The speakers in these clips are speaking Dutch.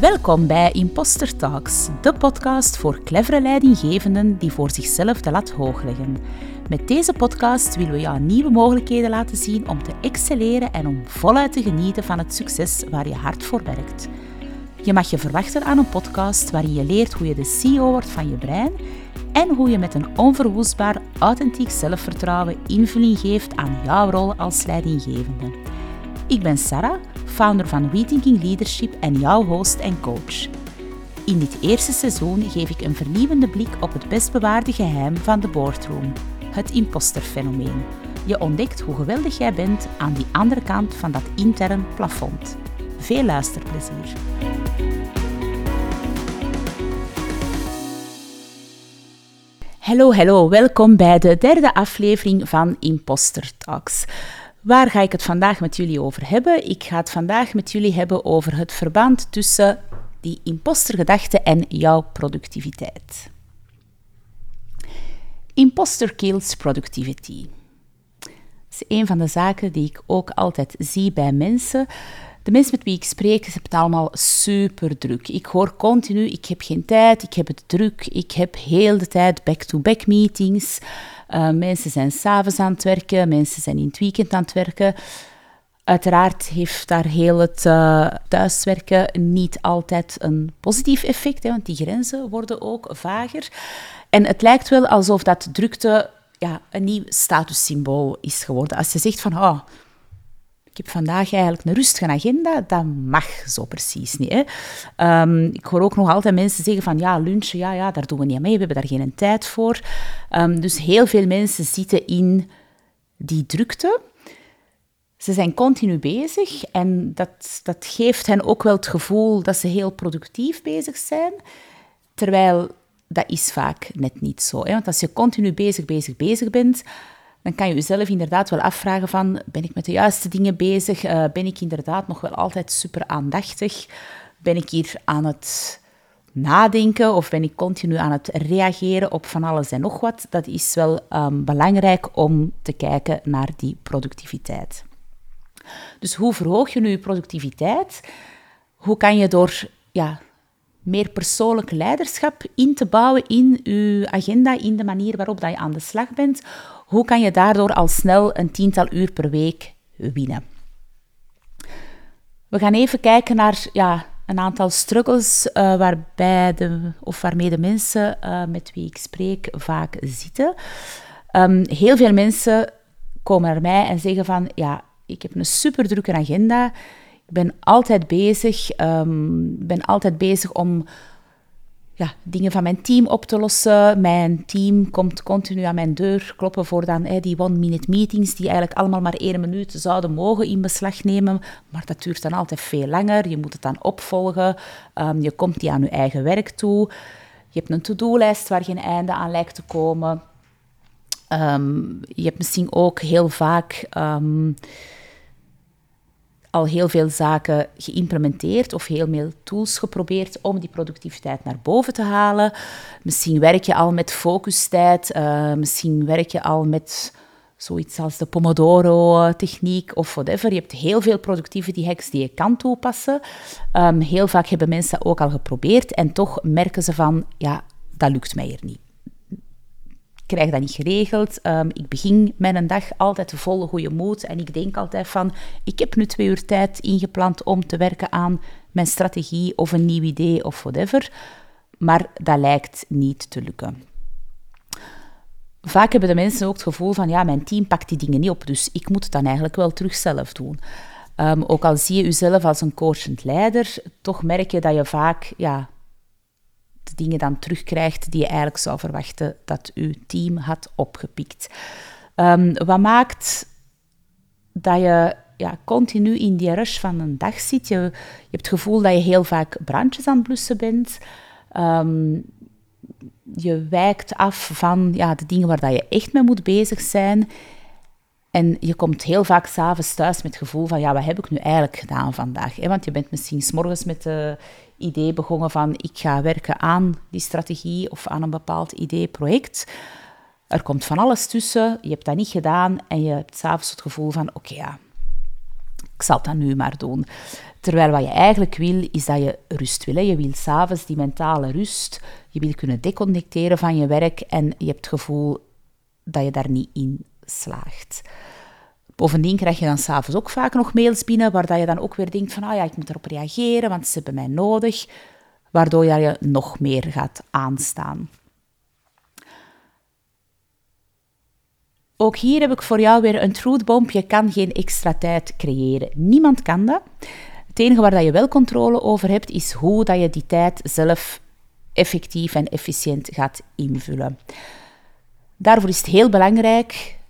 Welkom bij Imposter Talks, de podcast voor clevere leidinggevenden die voor zichzelf de lat hoog leggen. Met deze podcast willen we jou nieuwe mogelijkheden laten zien om te excelleren en om voluit te genieten van het succes waar je hard voor werkt. Je mag je verwachten aan een podcast waarin je leert hoe je de CEO wordt van je brein en hoe je met een onverwoestbaar, authentiek zelfvertrouwen invulling geeft aan jouw rol als leidinggevende. Ik ben Sarah founder van WeThinking Leadership en jouw host en coach. In dit eerste seizoen geef ik een vernieuwende blik op het best bewaarde geheim van de boardroom, het imposterfenomeen. Je ontdekt hoe geweldig jij bent aan die andere kant van dat intern plafond. Veel luisterplezier. Hallo, hallo, welkom bij de derde aflevering van Imposter Talks. Waar ga ik het vandaag met jullie over hebben? Ik ga het vandaag met jullie hebben over het verband tussen die impostergedachte en jouw productiviteit. Imposter kills productivity. Dat is een van de zaken die ik ook altijd zie bij mensen. De mensen met wie ik spreek, ze hebben het allemaal super druk. Ik hoor continu, ik heb geen tijd, ik heb het druk, ik heb heel de tijd back-to-back meetings. Uh, mensen zijn s'avonds aan het werken, mensen zijn in het weekend aan het werken. Uiteraard heeft daar heel het uh, thuiswerken niet altijd een positief effect, hè, want die grenzen worden ook vager. En het lijkt wel alsof dat drukte ja, een nieuw statussymbool is geworden. Als je zegt van, oh, ik heb vandaag eigenlijk een rustige agenda, dat mag zo precies niet. Hè. Ehm, ik hoor ook nog altijd mensen zeggen van ja, lunchen, ja, ja, daar doen we niet mee, we hebben daar geen tijd voor. Um, dus heel veel mensen zitten in die drukte. Ze zijn continu bezig en dat, dat geeft hen ook wel het gevoel dat ze heel productief bezig zijn. Terwijl dat is vaak net niet zo. Hè? Want als je continu bezig, bezig, bezig bent, dan kan je jezelf inderdaad wel afvragen van, ben ik met de juiste dingen bezig? Uh, ben ik inderdaad nog wel altijd super aandachtig? Ben ik hier aan het nadenken of ben ik continu aan het reageren op van alles en nog wat? Dat is wel um, belangrijk om te kijken naar die productiviteit. Dus hoe verhoog je nu je productiviteit? Hoe kan je door ja, meer persoonlijk leiderschap in te bouwen in je agenda, in de manier waarop dat je aan de slag bent, hoe kan je daardoor al snel een tiental uur per week winnen? We gaan even kijken naar ja, een aantal struggles uh, waarbij de, of waarmee de mensen uh, met wie ik spreek vaak zitten. Um, heel veel mensen komen naar mij en zeggen van ja, ik heb een super drukke agenda. Ik ben altijd bezig, um, ben altijd bezig om dingen van mijn team op te lossen. Mijn team komt continu aan mijn deur kloppen voor dan die one-minute meetings, die eigenlijk allemaal maar één minuut zouden mogen in beslag nemen. Maar dat duurt dan altijd veel langer. Je moet het dan opvolgen. Um, je komt niet aan je eigen werk toe. Je hebt een to-do-lijst waar geen einde aan lijkt te komen. Um, je hebt misschien ook heel vaak... Um, al heel veel zaken geïmplementeerd of heel veel tools geprobeerd om die productiviteit naar boven te halen. Misschien werk je al met focustijd, uh, misschien werk je al met zoiets als de Pomodoro-techniek of whatever. Je hebt heel veel productivity hacks die je kan toepassen. Um, heel vaak hebben mensen dat ook al geprobeerd en toch merken ze van, ja, dat lukt mij hier niet krijg dat niet geregeld. Um, ik begin mijn dag altijd vol goede moed en ik denk altijd van, ik heb nu twee uur tijd ingepland om te werken aan mijn strategie of een nieuw idee of whatever. Maar dat lijkt niet te lukken. Vaak hebben de mensen ook het gevoel van, ja, mijn team pakt die dingen niet op, dus ik moet het dan eigenlijk wel terug zelf doen. Um, ook al zie je jezelf als een coachend leider, toch merk je dat je vaak ja, de dingen dan terugkrijgt die je eigenlijk zou verwachten dat uw team had opgepikt. Um, wat maakt dat je ja, continu in die rush van een dag zit? Je, je hebt het gevoel dat je heel vaak brandjes aan het blussen bent. Um, je wijkt af van ja, de dingen waar dat je echt mee moet bezig zijn. En je komt heel vaak s'avonds thuis met het gevoel van, ja, wat heb ik nu eigenlijk gedaan vandaag? Want je bent misschien s'morgens met de idee begonnen van, ik ga werken aan die strategie of aan een bepaald idee, project. Er komt van alles tussen, je hebt dat niet gedaan en je hebt s'avonds het gevoel van, oké, ja, ik zal dat nu maar doen. Terwijl wat je eigenlijk wil, is dat je rust wil. Je wil s'avonds die mentale rust. Je wil kunnen deconnecteren van je werk en je hebt het gevoel dat je daar niet in slaagt. Bovendien krijg je dan s'avonds ook vaak nog mails binnen, waar je dan ook weer denkt van, ah ja, ik moet erop reageren, want ze hebben mij nodig, waardoor je nog meer gaat aanstaan. Ook hier heb ik voor jou weer een truthbomb. Je kan geen extra tijd creëren. Niemand kan dat. Het enige waar dat je wel controle over hebt, is hoe dat je die tijd zelf effectief en efficiënt gaat invullen. Daarvoor is het heel belangrijk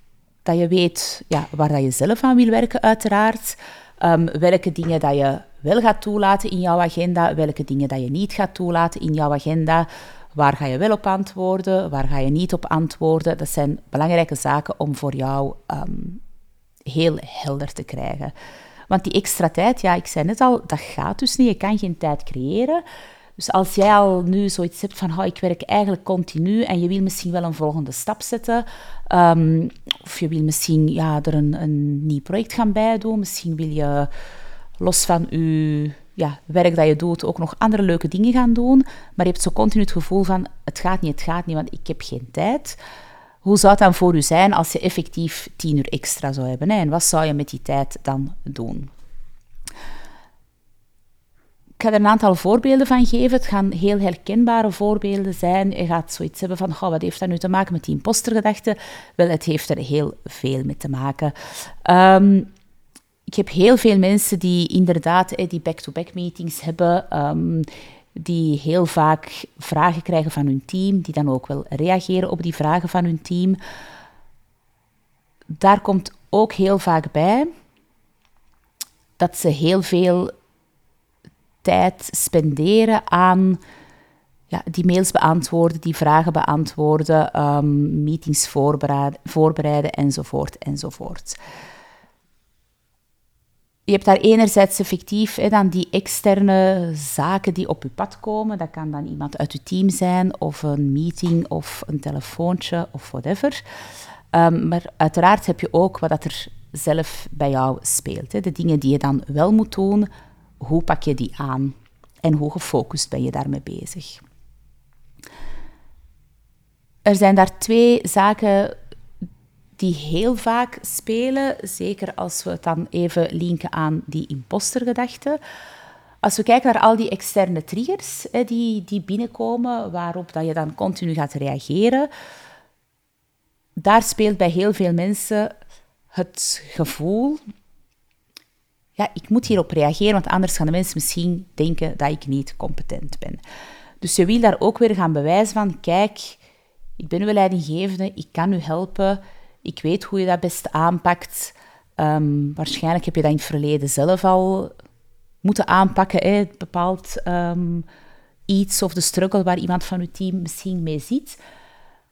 dat je weet ja, waar dat je zelf aan wil werken, uiteraard. Um, welke dingen dat je wel gaat toelaten in jouw agenda, welke dingen dat je niet gaat toelaten in jouw agenda. Waar ga je wel op antwoorden, waar ga je niet op antwoorden? Dat zijn belangrijke zaken om voor jou um, heel helder te krijgen. Want die extra tijd, ja, ik zei net al, dat gaat dus niet. Je kan geen tijd creëren. Dus als jij al nu zoiets hebt van, ik werk eigenlijk continu en je wil misschien wel een volgende stap zetten, um, of je wil misschien ja, er een, een nieuw project gaan bijdoen, misschien wil je los van je ja, werk dat je doet ook nog andere leuke dingen gaan doen, maar je hebt zo continu het gevoel van, het gaat niet, het gaat niet, want ik heb geen tijd. Hoe zou het dan voor u zijn als je effectief tien uur extra zou hebben? En wat zou je met die tijd dan doen? Ik ga er een aantal voorbeelden van geven. Het gaan heel herkenbare voorbeelden zijn. Je gaat zoiets hebben van, oh, wat heeft dat nu te maken met die impostergedachte? Wel, het heeft er heel veel mee te maken. Um, ik heb heel veel mensen die inderdaad die back-to-back meetings hebben, ehm, die heel vaak vragen krijgen van hun team, die dan ook wel reageren op die vragen van hun team. Daar komt ook heel vaak bij dat ze heel veel tijd spenderen aan ja, die mails beantwoorden, die vragen beantwoorden, um, meetings voorbereiden, voorbereiden enzovoort enzovoort je hebt daar enerzijds effectief hè, dan die externe zaken die op je pad komen. Dat kan dan iemand uit je team zijn, of een meeting, of een telefoontje, of whatever. Um, maar uiteraard heb je ook wat dat er zelf bij jou speelt. Hè. De dingen die je dan wel moet doen, hoe pak je die aan? En hoe gefocust ben je daarmee bezig? Er zijn daar twee zaken die heel vaak spelen, zeker als we het dan even linken aan die impostergedachte. Als we kijken naar al die externe triggers hè, die, die binnenkomen, waarop dat je dan continu gaat reageren, daar speelt bij heel veel mensen het gevoel, ja, ik moet hierop reageren, want anders gaan de mensen misschien denken dat ik niet competent ben. Dus je wil daar ook weer gaan bewijzen van, kijk, ik ben uw leidinggevende, ik kan u helpen, ik weet hoe je dat best aanpakt. Um, waarschijnlijk heb je dat in het verleden zelf al moeten aanpakken. Hè? Bepaald um, iets of de struggle waar iemand van je team misschien mee zit.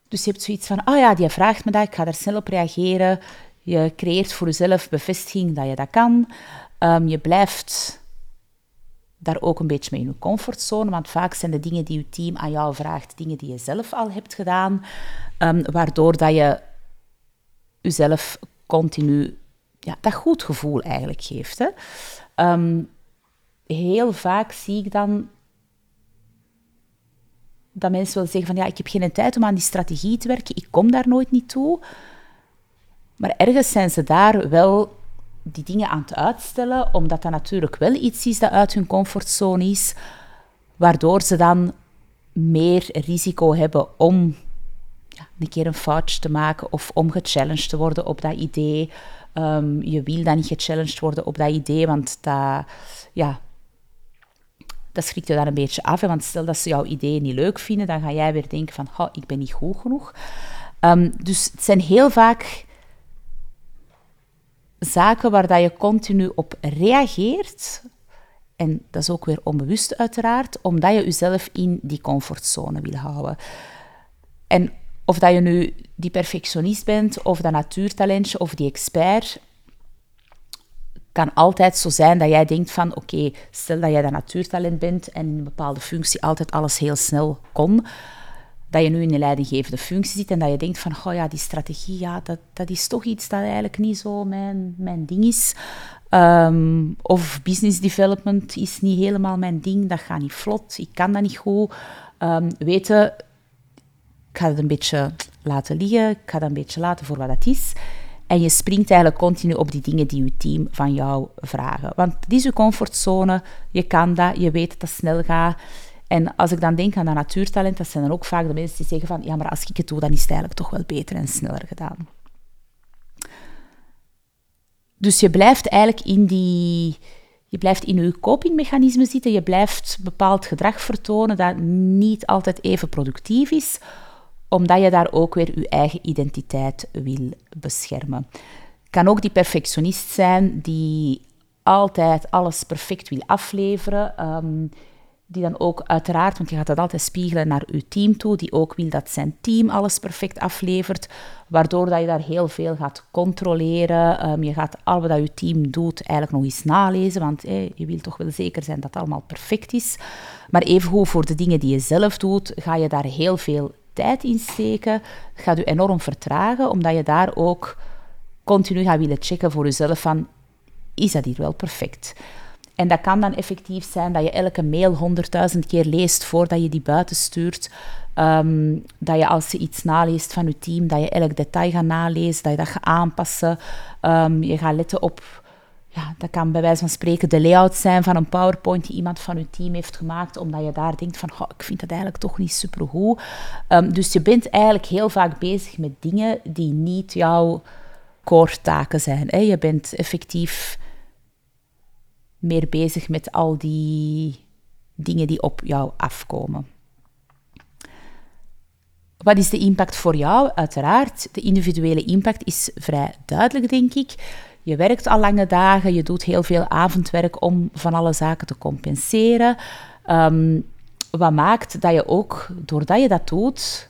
Dus je hebt zoiets van, ah oh ja, die vraagt me dat, ik ga daar snel op reageren. Je creëert voor jezelf bevestiging dat je dat kan. Um, je blijft daar ook een beetje mee in je comfortzone, want vaak zijn de dingen die je team aan jou vraagt, dingen die je zelf al hebt gedaan, waardoor dat je jezelf continu ja, dat goed gevoel eigenlijk geeft. Hè. Ehm, heel vaak zie ik dan dat mensen wel zeggen van ja, ik heb geen tijd om aan die strategie te werken, ik kom daar nooit niet toe. Maar ergens zijn ze daar wel die dingen aan het uitstellen, omdat dat natuurlijk wel iets is dat uit hun comfortzone is, waardoor ze dan meer risico hebben om ja, een keer een foutje te maken of om gechallenged te worden op dat idee. Um, je wil dan niet gechallenged worden op dat idee, want dat, ja, dat schrikt je dan een beetje af. Hè? Want stel dat ze jouw idee niet leuk vinden, dan ga jij weer denken van, ik ben niet goed genoeg. Um, dus het zijn heel vaak zaken waar dat je continu op reageert. En dat is ook weer onbewust uiteraard, omdat je jezelf in die comfortzone wil houden. En of dat je nu die perfectionist bent, of dat natuurtalentje, of die expert, kan altijd zo zijn dat jij denkt van, oké, stel dat jij dat natuurtalent bent en in een bepaalde functie altijd alles heel snel kon, dat je nu in een leidinggevende functie zit en dat je denkt van, oh ja, die strategie, ja, dat, dat is toch iets dat eigenlijk niet zo mijn, mijn ding is. Ehm, of business development is niet helemaal mijn ding, dat gaat niet vlot, ik kan dat niet goed. Um, weten, ik ga het een beetje laten liggen, ik ga dat een beetje laten voor wat het is. En je springt eigenlijk continu op die dingen die je team van jou vragen. Want het is je comfortzone, je kan dat, je weet dat het snel gaat. En als ik dan denk aan dat natuurtalent, dat zijn dan ook vaak de mensen die zeggen van ja, maar als ik het doe, dan is het eigenlijk toch wel beter en sneller gedaan. Dus je blijft eigenlijk in die... Je blijft in je copingmechanisme zitten, je blijft bepaald gedrag vertonen dat niet altijd even productief is, omdat je daar ook weer je eigen identiteit wil beschermen. Kan ook die perfectionist zijn die altijd alles perfect wil afleveren. Ehm, die dan ook uiteraard, want je gaat dat altijd spiegelen naar je team toe, die ook wil dat zijn team alles perfect aflevert, waardoor dat je daar heel veel gaat controleren. Um, je gaat al wat je team doet eigenlijk nog eens nalezen, want je wil toch wel zeker zijn dat het allemaal perfect is. Maar evengoed voor de dingen die je zelf doet, ga je daar heel veel tijd in steken. Gaat je enorm vertragen, omdat je daar ook continu gaat willen checken voor jezelf van, is dat hier wel perfect? En dat kan dan effectief zijn dat je elke mail honderdduizend keer leest voordat je die buiten stuurt. Ehm, dat je als je iets naleest van je team, dat je elk detail gaat nalezen, dat je dat gaat aanpassen. Um, je gaat letten op, ja, dat kan bij wijze van spreken de layout zijn van een PowerPoint die iemand van je team heeft gemaakt, omdat je daar denkt van, ik vind dat eigenlijk toch niet supergoed. Um, dus je bent eigenlijk heel vaak bezig met dingen die niet jouw core taken zijn. Hè. Je bent effectief meer bezig met al die dingen die op jou afkomen. Wat is de impact voor jou? Uiteraard, de individuele impact is vrij duidelijk, denk ik. Je werkt al lange dagen, je doet heel veel avondwerk om van alle zaken te compenseren. Um, wat maakt dat je ook, doordat je dat doet,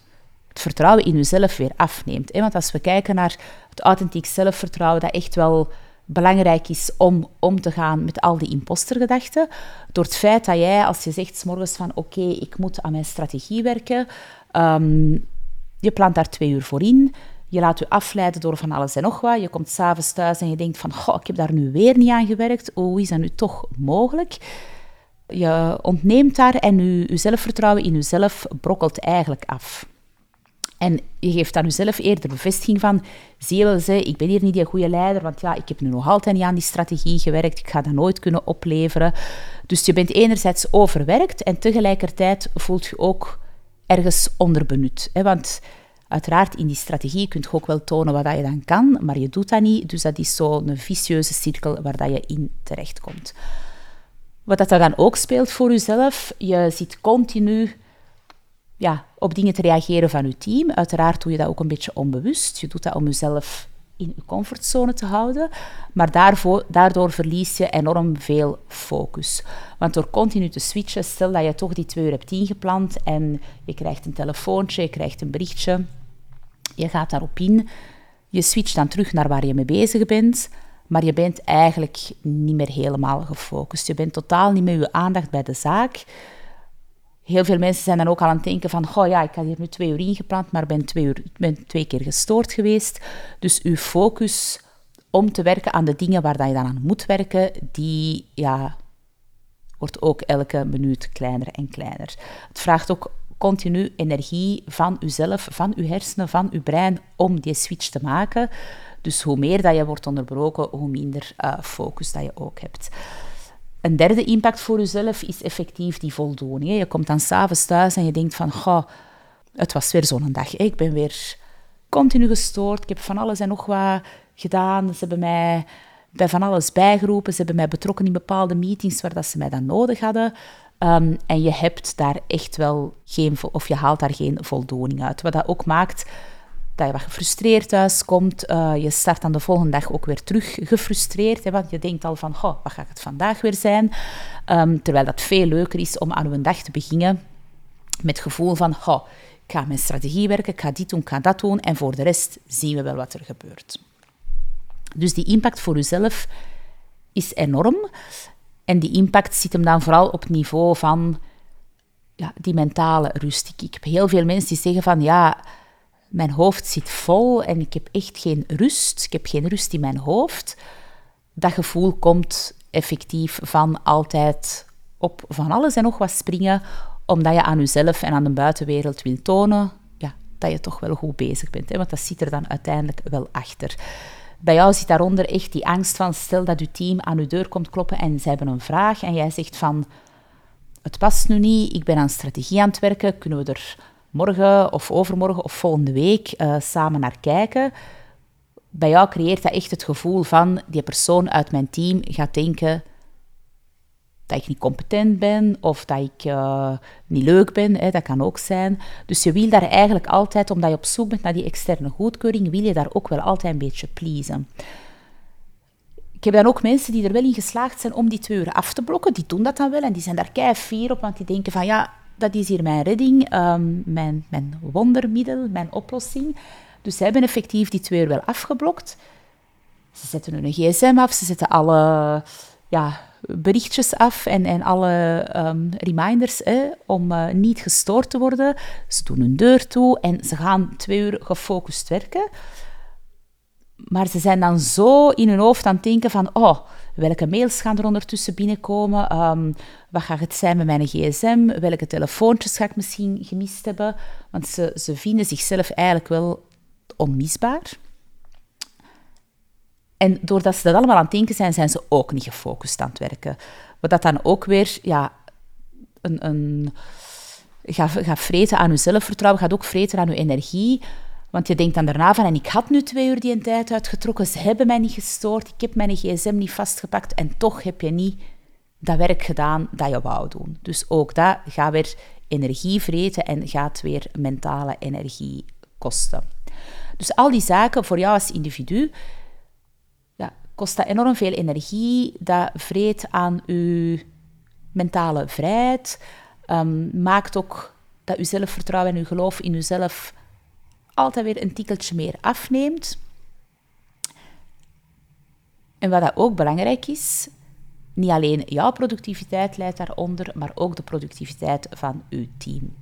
het vertrouwen in jezelf weer afneemt. Want als we kijken naar het authentiek zelfvertrouwen, dat echt wel belangrijk is om om te gaan met al die impostergedachten. Door het feit dat jij, als je zegt s morgens van oké, ik moet aan mijn strategie werken, um, je plant daar twee uur voor in, je laat je afleiden door van alles en nog wat, je komt s'avonds thuis en je denkt van goh, ik heb daar nu weer niet aan gewerkt, hoe is dat nu toch mogelijk? Je ontneemt daar en je, je zelfvertrouwen in jezelf brokkelt eigenlijk af. En je geeft aan jezelf eerder bevestiging van, zie wel, ik ben hier niet die goede leider, want ja, ik heb nu nog altijd niet aan die strategie gewerkt, ik ga dat nooit kunnen opleveren. Dus je bent enerzijds overwerkt en tegelijkertijd voelt je ook ergens onderbenut. Hè? Want uiteraard, in die strategie kun je ook wel tonen wat je dan kan, maar je doet dat niet. Dus dat is zo'n vicieuze cirkel waar dat je in terechtkomt. Wat dat dan ook speelt voor jezelf, je zit continu ja, op dingen te reageren van je team. Uiteraard doe je dat ook een beetje onbewust. Je doet dat om jezelf in je comfortzone te houden. Maar daarvoor, daardoor verlies je enorm veel focus. Want door continu te switchen, stel dat je toch die twee uur hebt ingepland en je krijgt een telefoontje, je krijgt een berichtje, je gaat daarop in, je switcht dan terug naar waar je mee bezig bent, maar je bent eigenlijk niet meer helemaal gefocust. Je bent totaal niet met je aandacht bij de zaak heel veel mensen zijn dan ook al aan het denken van, oh ja, ik had hier nu twee uur ingepland, maar ben twee, uur, ben twee keer gestoord geweest. Dus uw focus om te werken aan de dingen waar je dan aan moet werken, die ja, wordt ook elke minuut kleiner en kleiner. Het vraagt ook continu energie van uzelf, van uw hersenen, van uw brein om die switch te maken. Dus hoe meer dat je wordt onderbroken, hoe minder uh, focus dat je ook hebt. Een derde impact voor jezelf is effectief die voldoening. Je komt dan s'avonds thuis en je denkt van, goh, het was weer zo'n dag. Ik ben weer continu gestoord. Ik heb van alles en nog wat gedaan. Ze hebben mij bij van alles bijgeroepen. Ze hebben mij betrokken in bepaalde meetings waar dat ze mij dan nodig hadden. Ehm, en je hebt daar echt wel geen, of je haalt daar geen voldoening uit. Wat dat ook maakt dat je wat gefrustreerd thuis komt. Uh, je start dan de volgende dag ook weer terug gefrustreerd. Hè, want je denkt al van, goh, wat gaat het vandaag weer zijn? Um, terwijl dat veel leuker is om aan een dag te beginnen met het gevoel van, goh, ik ga mijn strategie werken, ik ga dit doen, ik ga dat doen. En voor de rest zien we wel wat er gebeurt. Dus die impact voor jezelf is enorm. En die impact zit hem dan vooral op het niveau van ja, die mentale rust. Ik heb heel veel mensen die zeggen van ja, mijn hoofd zit vol en ik heb echt geen rust. Ik heb geen rust in mijn hoofd. dat gevoel komt effectief van altijd op van alles en nog wat springen, omdat je aan jezelf en aan de buitenwereld wil tonen ja, dat je toch wel goed bezig bent. Hè? Want dat zit er dan uiteindelijk wel achter. Bij jou zit daaronder echt die angst van, stel dat je team aan je deur komt kloppen en ze hebben een vraag en jij zegt van, het past nu niet, ik ben aan strategie aan het werken, kunnen we er morgen of overmorgen of volgende week uh, samen naar kijken? Bij jou creëert dat echt het gevoel van, die persoon uit mijn team gaat denken, dat ik niet competent ben of dat ik uh, niet leuk ben. Hè, dat kan ook zijn. Dus je wil daar eigenlijk altijd, omdat je op zoek bent naar die externe goedkeuring, wil je daar ook wel altijd een beetje pleasen. Ik heb dan ook mensen die er wel in geslaagd zijn om die twee uur af te blokken. Die doen dat dan wel en die zijn daar kei fier op, want die denken van ja, dat is hier mijn redding, um, mijn, mijn wondermiddel, mijn oplossing. Dus ze hebben effectief die twee uur wel afgeblokt. Ze zetten hun gsm af, ze zetten alle ja, berichtjes af en, en alle um, reminders om uh, niet gestoord te worden. Ze doen hun deur toe en ze gaan twee uur gefocust werken. Maar ze zijn dan zo in hun hoofd aan het denken van... Oh, welke mails gaan er ondertussen binnenkomen? Um, wat gaat het zijn met mijn gsm? Welke telefoontjes ga ik misschien gemist hebben? Want ze, ze vinden zichzelf eigenlijk wel onmisbaar. En doordat ze dat allemaal aan het denken zijn, zijn ze ook niet gefocust aan het werken. Wat dat dan ook weer ja, een, een, gaat, vreten aan je zelfvertrouwen, gaat ook vreten aan je energie. Want je denkt dan daarna van, en ik had nu twee uur die een tijd uitgetrokken, ze hebben mij niet gestoord, ik heb mijn gsm niet vastgepakt en toch heb je niet dat werk gedaan dat je wou doen. Dus ook dat gaat weer energie vreten en gaat weer mentale energie kosten. Dus al die zaken voor jou als individu, kost dat enorm veel energie. Dat vreet aan uw mentale vrijheid. Um, maakt ook dat uw zelfvertrouwen en uw geloof in uzelf altijd weer een tikkeltje meer afneemt. En wat dat ook belangrijk is, niet alleen jouw productiviteit leidt daaronder, maar ook de productiviteit van uw team.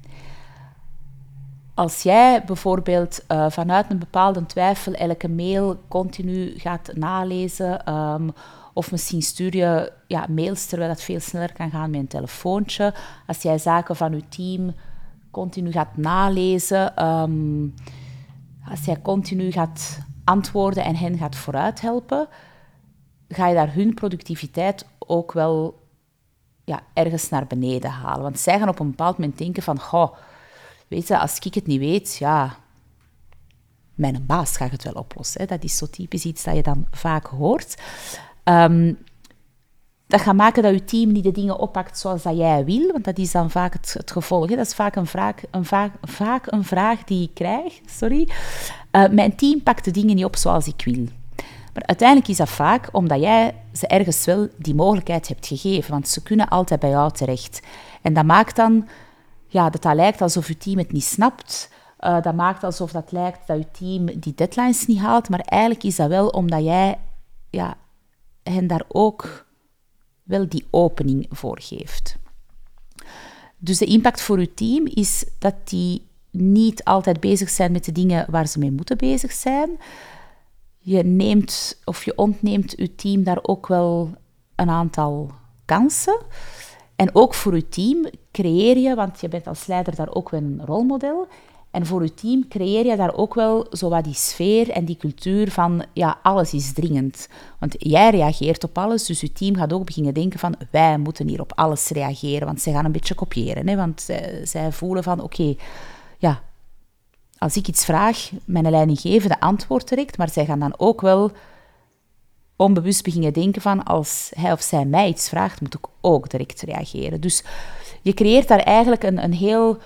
Als jij bijvoorbeeld uh, vanuit een bepaalde twijfel elke mail continu gaat nalezen, um, of misschien stuur je ja, mails terwijl dat veel sneller kan gaan met een telefoontje. Als jij zaken van je team continu gaat nalezen, um, als jij continu gaat antwoorden en hen gaat vooruit helpen, ga je daar hun productiviteit ook wel ja, ergens naar beneden halen. Want zij gaan op een bepaald moment denken van, goh, weet je, als ik het niet weet, ja, mijn baas gaat het wel oplossen. Hè. Dat is zo typisch iets dat je dan vaak hoort. Um, dat gaat maken dat je team niet de dingen oppakt zoals dat jij wil, want dat is dan vaak het, het gevolg. Dat is vaak een, vraag, een, vaak, een vraag die ik krijg. Sorry. Uh, mijn team pakt de dingen niet op zoals ik wil. Maar uiteindelijk is dat vaak omdat jij ze ergens wel die mogelijkheid hebt gegeven, want ze kunnen altijd bij jou terecht. En dat maakt dan ja, dat dat lijkt alsof je team het niet snapt. Uh, dat maakt alsof dat lijkt dat je team die deadlines niet haalt. Maar eigenlijk is dat wel omdat jij ja, hen daar ook wel die opening voor geeft. Dus de impact voor je team is dat die niet altijd bezig zijn met de dingen waar ze mee moeten bezig zijn. Je neemt of je ontneemt je team daar ook wel een aantal kansen. En ook voor je team creëer je, want je bent als leider daar ook wel een rolmodel. En voor je team creëer je daar ook wel zo wat die sfeer en die cultuur van, ja, alles is dringend. Want jij reageert op alles, dus je team gaat ook beginnen denken van, wij moeten hier op alles reageren, want zij gaan een beetje kopiëren. Hè? Want zij, zij voelen van, oké, ja, als ik iets vraag, mijn leidinggevende antwoord direct, maar zij gaan dan ook wel onbewust beginnen denken van als hij of zij mij iets vraagt, moet ik ook direct reageren. Dus je creëert daar eigenlijk een, een heel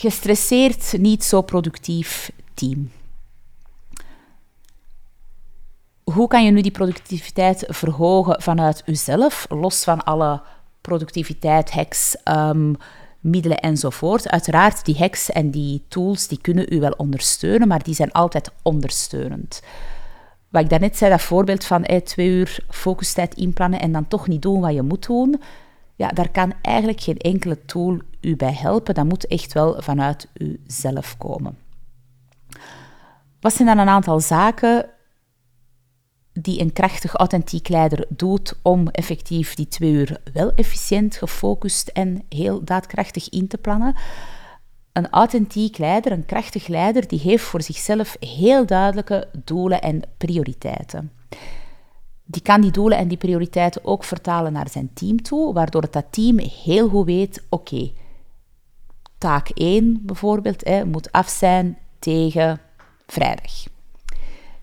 gestresseerd, niet zo productief team. Hoe kan je nu die productiviteit verhogen vanuit jezelf, los van alle productiviteit, hacks, um, middelen enzovoort? Uiteraard, die hacks en die tools die kunnen u wel ondersteunen, maar die zijn altijd ondersteunend. Wat ik daarnet zei, dat voorbeeld van twee uur focustijd inplannen en dan toch niet doen wat je moet doen, ja, daar kan eigenlijk geen enkele tool u bij helpen. Dat moet echt wel vanuit uzelf komen. Wat zijn dan een aantal zaken die een krachtig, authentiek leider doet om effectief die twee uur wel efficiënt, gefocust en heel daadkrachtig in te plannen. Een authentiek leider, een krachtig leider, die heeft voor zichzelf heel duidelijke doelen en prioriteiten. Die kan die doelen en die prioriteiten ook vertalen naar zijn team toe, waardoor het dat team heel goed weet, oké, taak 1 bijvoorbeeld hè, moet af zijn tegen vrijdag.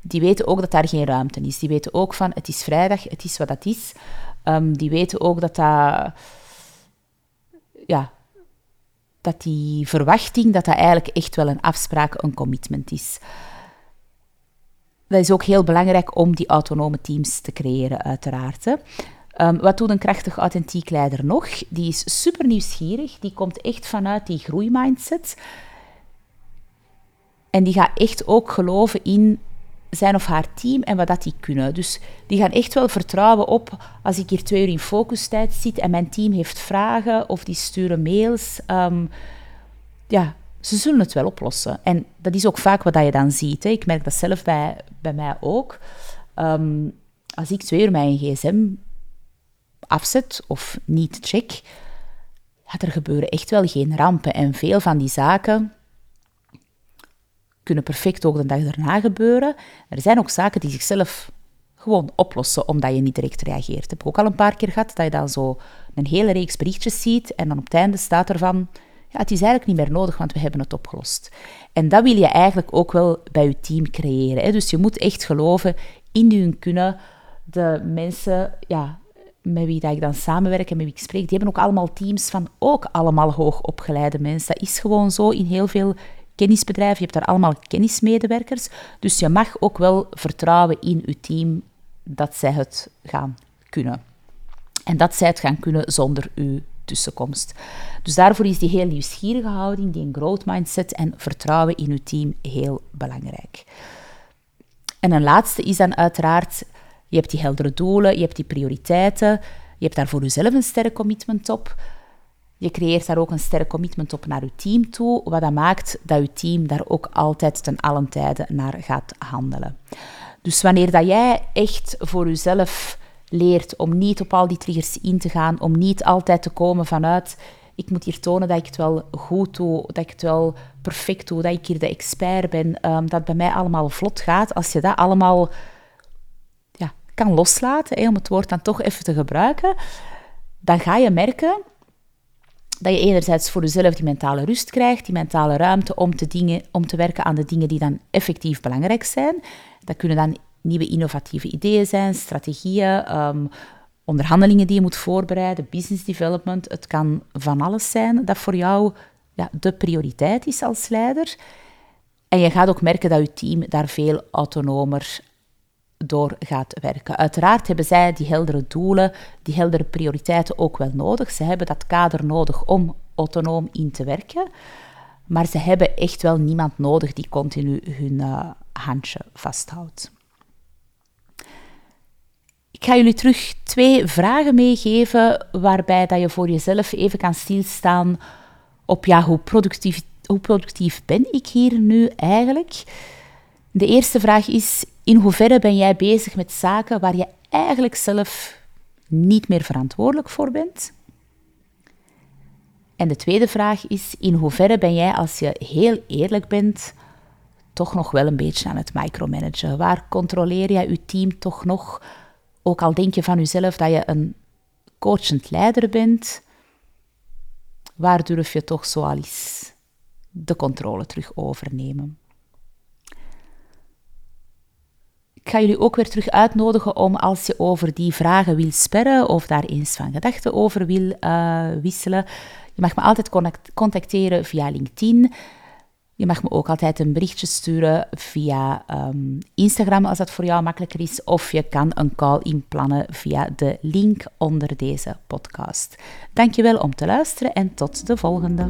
Die weten ook dat daar geen ruimte is. Die weten ook van, het is vrijdag, het is wat dat is. Um, die weten ook dat dat... Ja, dat die verwachting, dat dat eigenlijk echt wel een afspraak, een commitment is. Dat is ook heel belangrijk om die autonome teams te creëren, uiteraard. Hè. Um, wat doet een krachtig, authentiek leider nog? Die is super nieuwsgierig, die komt echt vanuit die groeimindset. En die gaat echt ook geloven in zijn of haar team en wat dat die kunnen. Dus die gaan echt wel vertrouwen op, als ik hier twee uur in focustijd zit en mijn team heeft vragen of die sturen mails, um, ja, ze zullen het wel oplossen. En dat is ook vaak wat je dan ziet. Hè. Ik merk dat zelf bij, bij mij ook. Um, als ik twee uur mijn gsm afzet of niet check, ja, er gebeuren echt wel geen rampen. En veel van die zaken kunnen perfect ook de dag daarna gebeuren. Er zijn ook zaken die zichzelf gewoon oplossen omdat je niet direct reageert. Dat heb ik ook al een paar keer gehad, dat je dan zo een hele reeks berichtjes ziet en dan op het einde staat er van, ja, het is eigenlijk niet meer nodig, want we hebben het opgelost. En dat wil je eigenlijk ook wel bij je team creëren. Hè? Dus je moet echt geloven in hun kunnen. De mensen ja, met wie dat ik dan samenwerk en met wie ik spreek, die hebben ook allemaal teams van ook allemaal hoogopgeleide mensen. Dat is gewoon zo in heel veel kennisbedrijven. Je hebt daar allemaal kennismedewerkers. Dus je mag ook wel vertrouwen in je team dat zij het gaan kunnen. En dat zij het gaan kunnen zonder uw tussenkomst. Dus daarvoor is die heel nieuwsgierige houding, die growth mindset en vertrouwen in uw team heel belangrijk. En een laatste is dan uiteraard, je hebt die heldere doelen, je hebt die prioriteiten, je hebt daar voor jezelf een sterk commitment op. Je creëert daar ook een sterk commitment op naar je team toe, wat dat maakt dat je team daar ook altijd ten allen tijde naar gaat handelen. Dus wanneer dat jij echt voor jezelf leert om niet op al die triggers in te gaan, om niet altijd te komen vanuit ik moet hier tonen dat ik het wel goed doe, dat ik het wel perfect doe, dat ik hier de expert ben, um, dat bij mij allemaal vlot gaat. Als je dat allemaal kan loslaten, om het woord dan toch even te gebruiken, dan ga je merken dat je enerzijds voor jezelf die mentale rust krijgt, die mentale ruimte om te, dingen, om te werken aan de dingen die dan effectief belangrijk zijn. Dat kunnen dan nieuwe innovatieve ideeën zijn, strategieën, ehm, onderhandelingen die je moet voorbereiden, business development. Het kan van alles zijn dat voor jou ja, de prioriteit is als leider. En je gaat ook merken dat je team daar veel autonomer door gaat werken. Uiteraard hebben zij die heldere doelen, die heldere prioriteiten ook wel nodig. Ze hebben dat kader nodig om autonoom in te werken. Maar ze hebben echt wel niemand nodig die continu hun uh, handje vasthoudt. Ik ga jullie terug twee vragen meegeven waarbij dat je voor jezelf even kan stilstaan op ja, hoe, productief, hoe productief ben ik hier nu eigenlijk? De eerste vraag is, in hoeverre ben jij bezig met zaken waar je eigenlijk zelf niet meer verantwoordelijk voor bent? En de tweede vraag is, in hoeverre ben jij, als je heel eerlijk bent, toch nog wel een beetje aan het micromanagen? Waar controleer jij je team toch nog? Ook al denk je van jezelf dat je een coachend leider bent, waar durf je toch zo al eens de controle terug overnemen? Ik ga jullie ook weer terug uitnodigen om als je over die vragen wil sperren of daar eens van gedachten over wil uh, wisselen, je mag me altijd contacteren via LinkedIn. Je mag me ook altijd een berichtje sturen via um, Instagram als dat voor jou makkelijker is. Of je kan een call inplannen via de link onder deze podcast. Dankjewel om te luisteren en tot de volgende.